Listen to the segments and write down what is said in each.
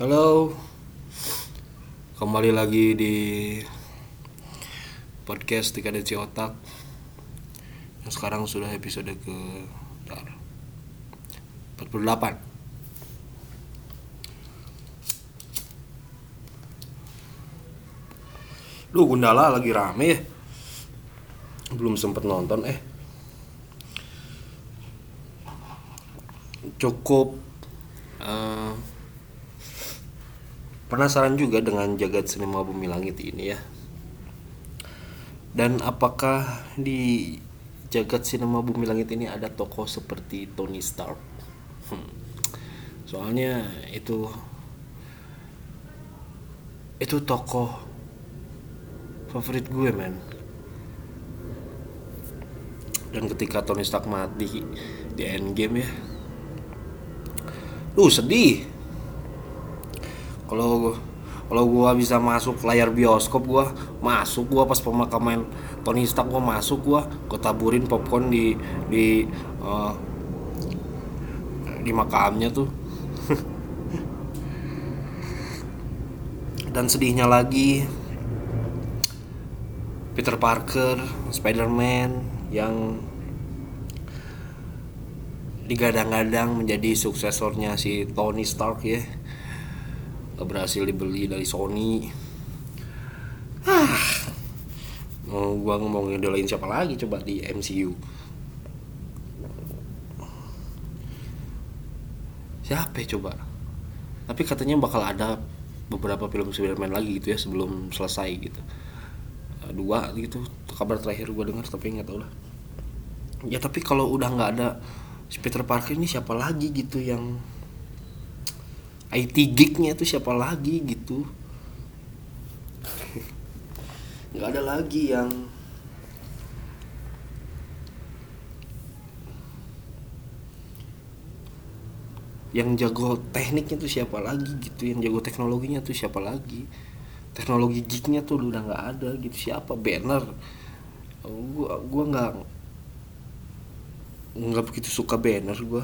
Halo, kembali lagi di podcast Dekadensi Otak. Yang sekarang sudah episode ke bentar, 48 Duh Gundala lagi rame ya? Belum sempet nonton eh. Cukup eh, Penasaran juga dengan jagat sinema bumi langit ini ya. Dan apakah di jagat sinema bumi langit ini ada tokoh seperti Tony Stark? Hmm. Soalnya itu Itu tokoh favorit gue men. Dan ketika Tony Stark mati di Endgame ya lu sedih kalau kalau gua bisa masuk layar bioskop gua masuk gua pas pemakaman Tony Stark gua masuk gua gua taburin popcorn di di eh, di makamnya tuh. Dan sedihnya lagi Peter Parker, Spider-Man yang digadang-gadang menjadi suksesornya si Tony Stark ya berhasil dibeli dari Sony. Ah mau gua ngomong ngedolain siapa lagi coba di MCU siapa ya coba? Tapi katanya bakal ada beberapa film Spider-Man lagi gitu ya sebelum selesai gitu. Eh, dua gitu kabar terakhir gue dengar tapi nggak tahu lah. Ya tapi kalau udah nggak ada Peter Parker ini siapa lagi gitu yang IT geeknya itu siapa lagi gitu? Nggak ada lagi yang yang jago tekniknya tuh siapa lagi gitu yang jago teknologinya tuh siapa lagi? Teknologi geeknya tuh udah nggak ada gitu siapa? Banner. Gua gua nggak nggak begitu suka banner gua.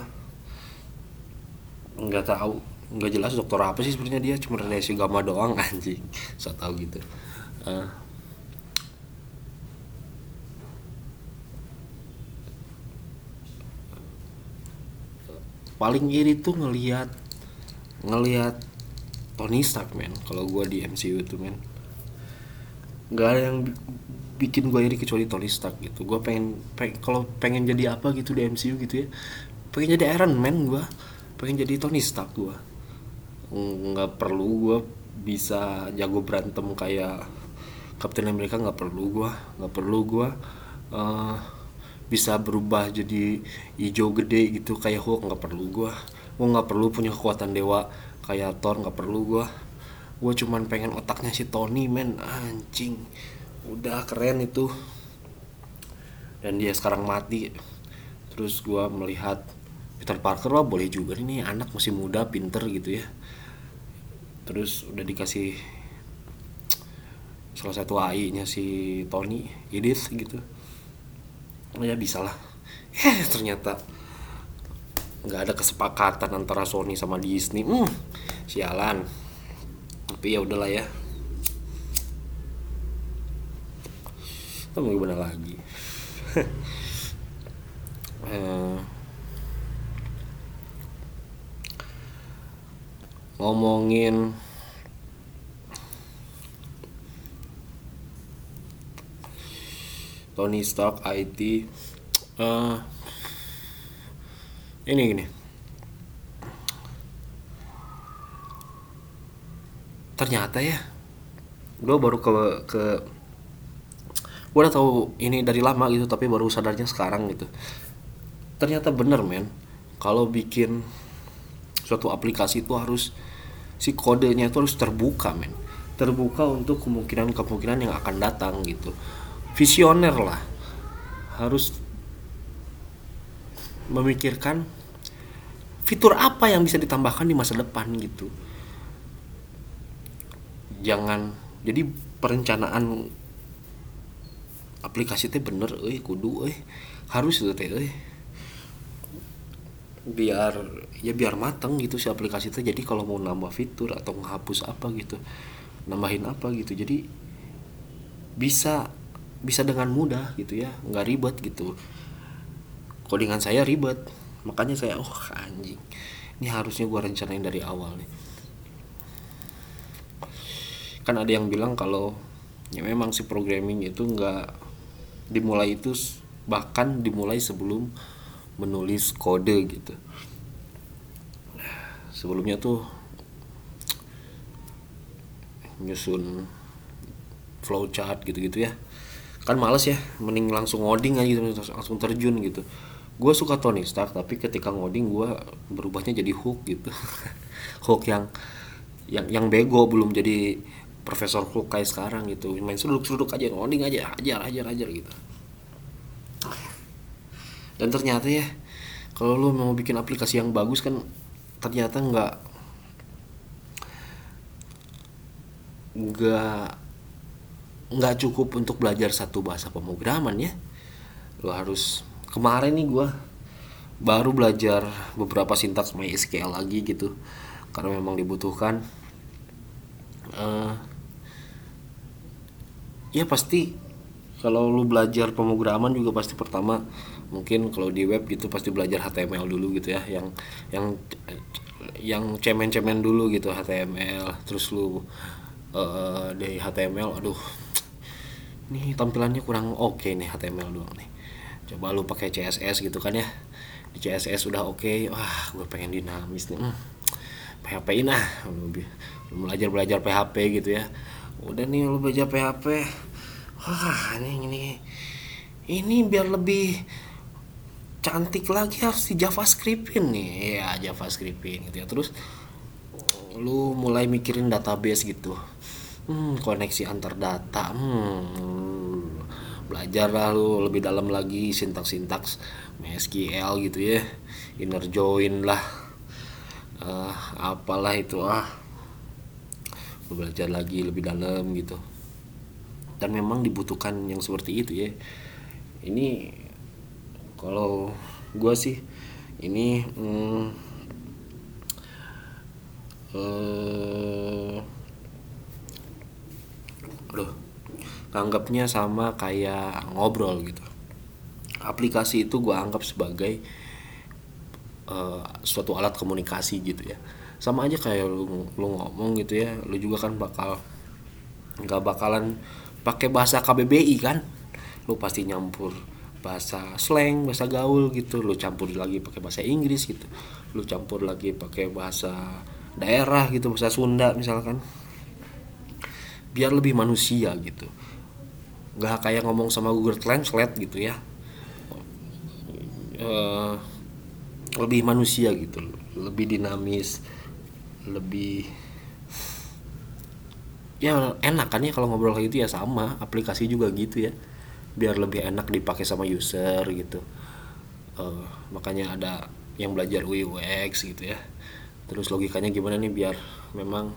Nggak tahu nggak jelas dokter apa sih sebenarnya dia cuma radiasi gamma doang anjing. So tau gitu. Eh, paling iri tuh ngelihat ngelihat Tony Stark men. Kalau gua di MCU tuh men. Nggak ada yang bi- bikin gue iri kecuali Tony Stark gitu. Gue pengen, pengen kalau pengen jadi apa gitu di MCU gitu ya. Pengen jadi Iron Man gue pengen jadi Tony Stark gue nggak perlu gue bisa jago berantem kayak Captain America nggak perlu gue nggak perlu gue eh, bisa berubah jadi hijau gede gitu kayak Hulk nggak perlu gue gue nggak perlu punya kekuatan dewa kayak Thor nggak perlu gue gue cuman pengen otaknya si Tony men. Anjing. Udah keren itu. Dan dia sekarang mati. Terus gue melihat Peter Parker wah boleh juga nih anak masih muda pinter gitu ya terus udah dikasih salah satu AI nya si Tony Edith gitu. Oh ya bisa lah. Eh ternyata nggak ada kesepakatan antara Sony sama Disney. Hmm, sialan. Tapi ya udahlah ya. Mau gimana lagi? Eh, ngomongin Tony Stark IT eh, ini gini ternyata ya gue baru ke ke gue udah tahu ini dari lama gitu tapi baru sadarnya sekarang gitu. Ternyata bener men. Kalau bikin suatu aplikasi itu harus si kodenya itu harus terbuka men. Terbuka untuk kemungkinan-kemungkinan yang akan datang gitu. Visioner lah. Harus memikirkan fitur apa yang bisa ditambahkan di masa depan gitu. Jangan jadi perencanaan aplikasi teh bener euy kudu euy. Harus itu teh euy biar ya biar mateng gitu si aplikasi itu jadi kalau mau nambah fitur atau menghapus apa gitu nambahin apa gitu. Jadi bisa bisa dengan mudah gitu ya. Nggak ribet gitu. Codingan saya ribet. Makanya saya oh anjing. Ini harusnya gua rencanain dari awal nih. Kan ada yang bilang kalau ya memang si programming itu nggak dimulai itu bahkan dimulai sebelum menulis kode gitu. Sebelumnya tuh nyusun flowchart gitu-gitu ya. Kan males ya mending langsung ngoding aja gitu langsung terjun gitu. Gue suka Tony Stark tapi ketika ngoding gue berubahnya jadi hook gitu. Hook yang yang yang bego belum jadi profesor hook kayak sekarang gitu. Main suduk-suduk aja ngoding aja ajar ajar ajar gitu dan ternyata ya kalau lu mau bikin aplikasi yang bagus kan ternyata nggak nggak nggak cukup untuk belajar satu bahasa pemrograman ya. Lo harus kemarin nih gue baru belajar beberapa sintaks MySQL lagi gitu karena memang dibutuhkan. Uh, ya pasti kalau lu belajar pemrograman juga pasti pertama mungkin kalau di web gitu pasti belajar HTML dulu gitu ya. Yang yang yang cemen-cemen dulu gitu HTML terus lu uh, dari HTML aduh ini tampilannya kurang oke okay nih HTML doang nih. Coba lu pakai CSS gitu kan ya. Di CSS udah oke okay. wah gue pengen dinamis nih. Hmm, PHP nah lu, lu belajar belajar PHP gitu ya. Udah nih lu belajar PHP wah ini ini ini biar lebih cantik lagi harus di JavaScriptin nih. Ya JavaScriptin gitu ya. Terus lu mulai mikirin database gitu. Hmm, koneksi antar data hmm, belajar lah lu lebih dalam lagi sintaks-sintaks MySQL gitu ya. Inner join lah uh, apalah itu ah. Lu belajar lagi lebih dalam gitu. Dan memang dibutuhkan yang seperti itu ya. Ini kalau gue sih ini hmm, uh, aduh anggapnya sama kayak ngobrol gitu. Aplikasi itu gue anggap sebagai uh, suatu alat komunikasi gitu ya. Sama aja kayak lu, lu ngomong gitu ya lu juga kan bakal nggak bakalan pakai bahasa KBBI kan? Lu pasti nyampur bahasa slang bahasa gaul gitu. Lu campur lagi pakai bahasa Inggris gitu. Lu campur lagi pakai bahasa daerah gitu bahasa Sunda misalkan. Biar lebih manusia gitu. Nggak kayak ngomong sama Google Translate gitu ya. Uh, lebih manusia gitu. Lebih dinamis lebih ya enak kan ya kalau ngobrol kayak gitu ya sama. Aplikasi juga gitu ya biar lebih enak dipakai sama user gitu. Uh, makanya ada yang belajar UI UX gitu ya. Terus logikanya gimana nih biar memang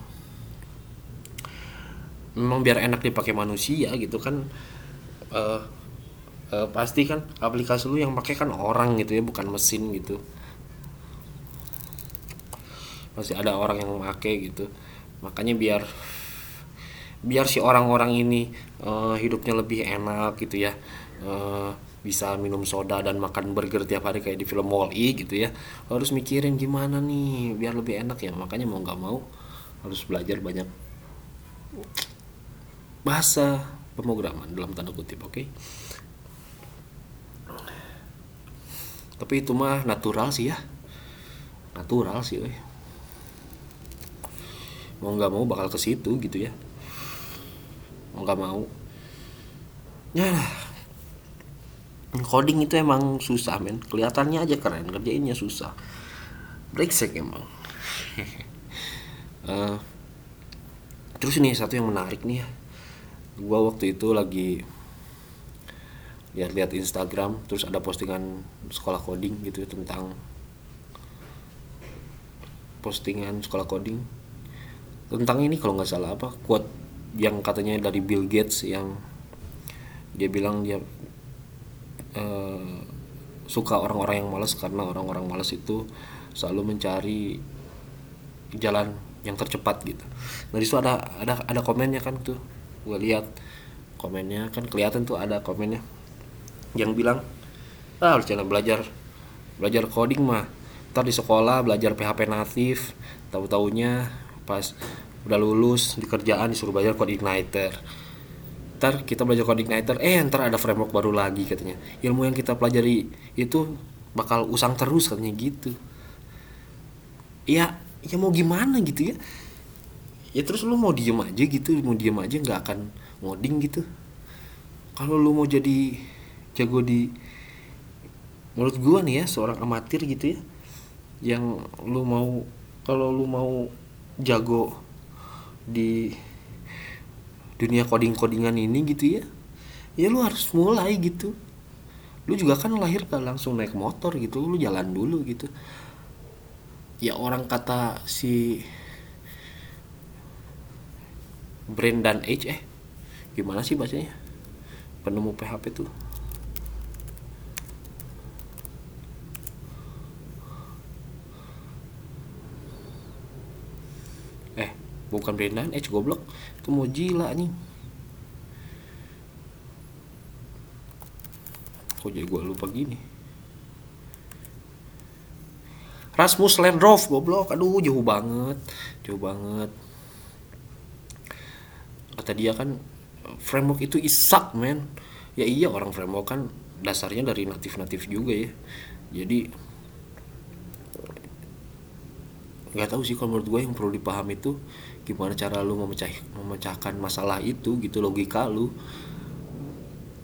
memang biar enak dipakai manusia gitu kan. Uh, uh, pasti kan aplikasi lu yang pakai kan orang gitu ya bukan mesin gitu. Masih ada orang yang pakai gitu. Makanya biar biar si orang-orang ini uh, hidupnya lebih enak gitu ya. Uh, bisa minum soda dan makan burger tiap hari kayak di film Wall E gitu ya. Harus mikirin gimana nih biar lebih enak ya. Makanya mau nggak mau harus belajar banyak bahasa pemrograman dalam tanda kutip oke? Okay? tapi itu mah natural sih ya. Natural sih eh. mau nggak mau bakal ke situ gitu ya mau nggak mau. Ya coding itu emang susah men. Kelihatannya aja keren kerjainnya susah. Breaksek emang. Uh, terus ini satu yang menarik nih ya. Gua waktu itu lagi lihat-lihat Instagram terus ada postingan sekolah coding gitu tentang postingan sekolah coding. Tentang ini kalau nggak salah apa quote yang katanya dari Bill Gates yang dia bilang dia uh, suka orang-orang yang malas karena orang-orang malas itu selalu mencari jalan yang tercepat gitu. Nah di situ ada ada ada komennya kan tuh. Gue lihat komennya kan kelihatan tuh ada komennya yang bilang ah harus jangan belajar belajar coding mah. Ntar di sekolah belajar PHP natif tahu taunya pas udah lulus di kerjaan disuruh belajar code igniter. Ntar kita belajar code igniter eh ntar ada framework baru lagi katanya. Ilmu yang kita pelajari itu bakal usang terus katanya gitu. Ya ya mau gimana gitu ya? Ya terus lu mau diem aja gitu mau diem aja nggak akan ngoding gitu. Kalau lu mau jadi jago di menurut gua nih ya seorang amatir gitu ya yang lu mau kalau lu mau jago di dunia coding codingan ini gitu ya. Ya lu harus mulai gitu. Lu juga kan lahir kan langsung naik motor gitu lu jalan dulu gitu. Ya orang kata si Brendan H eh gimana sih bacanya? Penemu PHP tuh eh bukan Brendan H goblok. Itu mau gila nih kok jadi gue lupa gini? Rasmus Landrov goblok. Aduh jauh banget. Jauh banget. Kata dia kan framework itu isak men. Ya iya orang framework kan dasarnya dari natif-natif juga ya. Jadi nggak tahu sih kalau menurut gue yang perlu dipahami itu gimana cara lu memecah memecahkan masalah itu gitu logika lu.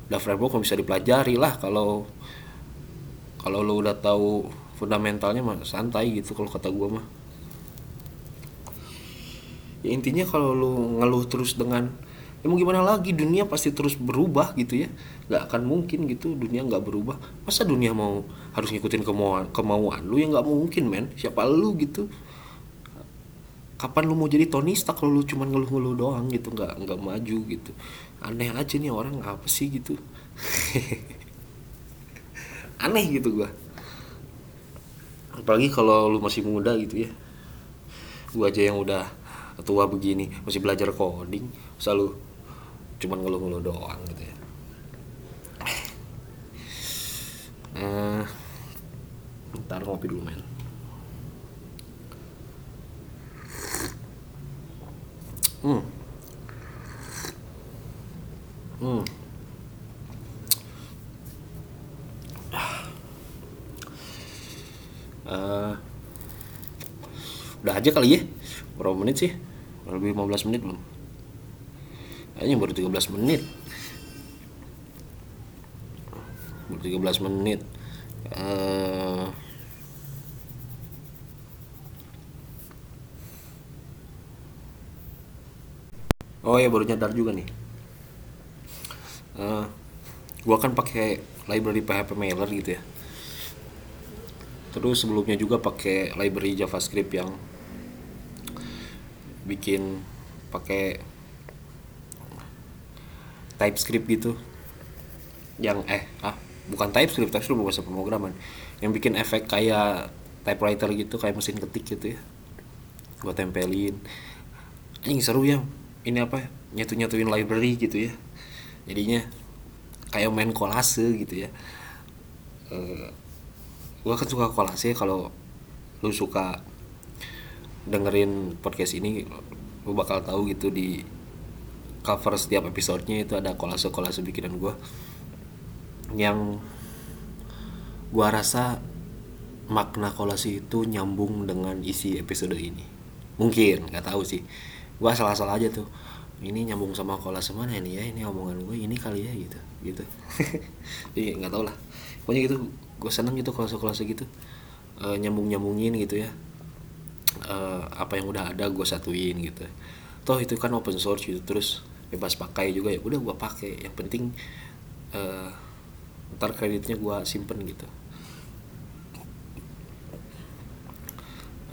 Udah framework bisa dipelajari lah kalau kalau lu udah tahu fundamentalnya mah santai gitu kalau kata gue mah. Ya intinya kalau lu ngeluh terus dengan ya mau gimana lagi? Dunia pasti terus berubah gitu ya. Nggak akan mungkin gitu dunia nggak berubah. Masa dunia mau harus ngikutin kemauan kemauan lu? Ya nggak mungkin men. Siapa lu gitu kapan lu mau jadi Tony Stark kalau lu cuma ngeluh-ngeluh doang gitu? Nggak nggak maju gitu. Aneh aja nih orang apa sih gitu? Aneh gitu gua. Apalagi kalau lu masih muda gitu ya. Gua aja yang udah tua begini masih belajar coding selalu cuman ngeluh-ngeluh doang gitu ya. Uh, ntar ngopi dulu men Uh, udah aja kali ya. Berapa menit sih? Lebih 15 menit belum? Kayaknya baru 13 menit. Baru 13 menit. Uh, oh ya baru nyadar juga nih. Uh, gua kan pakai library PHP mailer gitu ya. Terus sebelumnya juga pakai library JavaScript yang bikin pakai TypeScript gitu. Yang eh ah bukan TypeScript TypeScript bahasa pemrograman. Yang bikin efek kayak typewriter gitu kayak mesin ketik gitu ya. Gua tempelin. Anjing seru ya ini apa nyatu nyatuin library gitu ya. Jadinya kayak main kolase gitu ya. Uh, gua kan suka kolase kalau lu suka dengerin podcast ini lu bakal tahu gitu di cover setiap episodenya itu ada kolase kolase bikinan gua yang gua rasa makna kolase itu nyambung dengan isi episode ini. Mungkin nggak tahu sih gue salah-salah aja tuh. Ini nyambung sama kolase mana ini ya ini omongan gue ini kali ya gitu gitu. Jadi nggak tau lah. Pokoknya gitu gue seneng gitu kolase-kolase gitu e, nyambung nyambungin gitu ya. E, apa yang udah ada gue satuin gitu. Toh itu kan open source gitu terus bebas pakai juga ya udah gue pakai. Yang penting e, ntar kreditnya gue simpen gitu.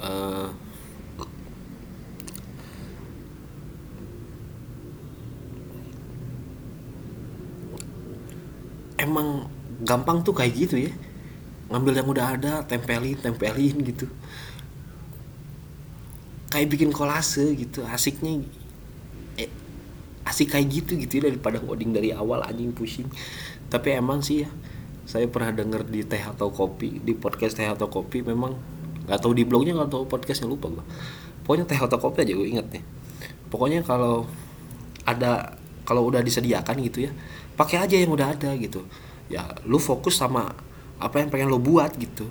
Uh, emang gampang tuh kayak gitu ya. Ngambil yang udah ada tempelin tempelin gitu. Kayak bikin kolase gitu asiknya eh, asik kayak gitu gitu ya daripada coding dari awal anjing pusing. Tapi emang sih ya saya pernah denger di teh atau kopi di podcast teh atau kopi memang nggak tahu di blognya nggak tahu podcastnya lupa gua. Pokoknya teh atau kopi aja gue inget nih pokoknya kalau ada kalau udah disediakan gitu ya pakai aja yang udah ada gitu. Ya lu fokus sama apa yang pengen lo buat gitu.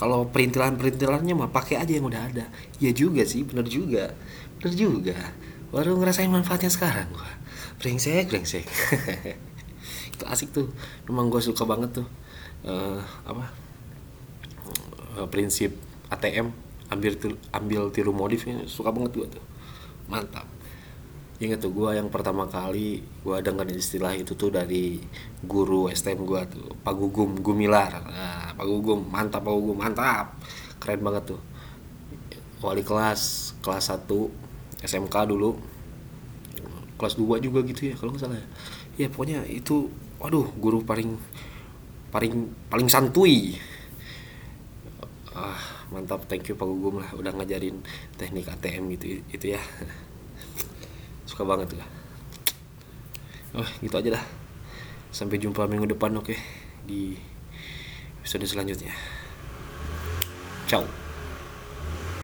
Kalau perintilan perintilannya mah pakai aja yang udah ada. Ya juga sih bener juga. Bener juga. Baru ngerasain manfaatnya sekarang. Gua brengsek brengsek. Itu asik tuh. Memang gue suka banget tuh uh, apa uh, prinsip ATM ambil ambil tiru modifnya suka banget gue tuh. Mantap Ingat tuh gue yang pertama kali gue dengar istilah itu tuh dari guru STM gue tuh Pak Gugum Gumilar. Nah, Pak Gugum mantap Pak Gugum mantap. Keren banget tuh. Wali kelas kelas 1 SMK dulu. Kelas 2 juga gitu ya kalau nggak salah ya. Ya pokoknya itu waduh guru paling paling paling santuy. Ah, mantap thank you Pak Gugum lah udah ngajarin teknik ATM gitu itu ya suka banget lah oh gitu aja lah sampai jumpa minggu depan oke okay? di episode selanjutnya. Ciao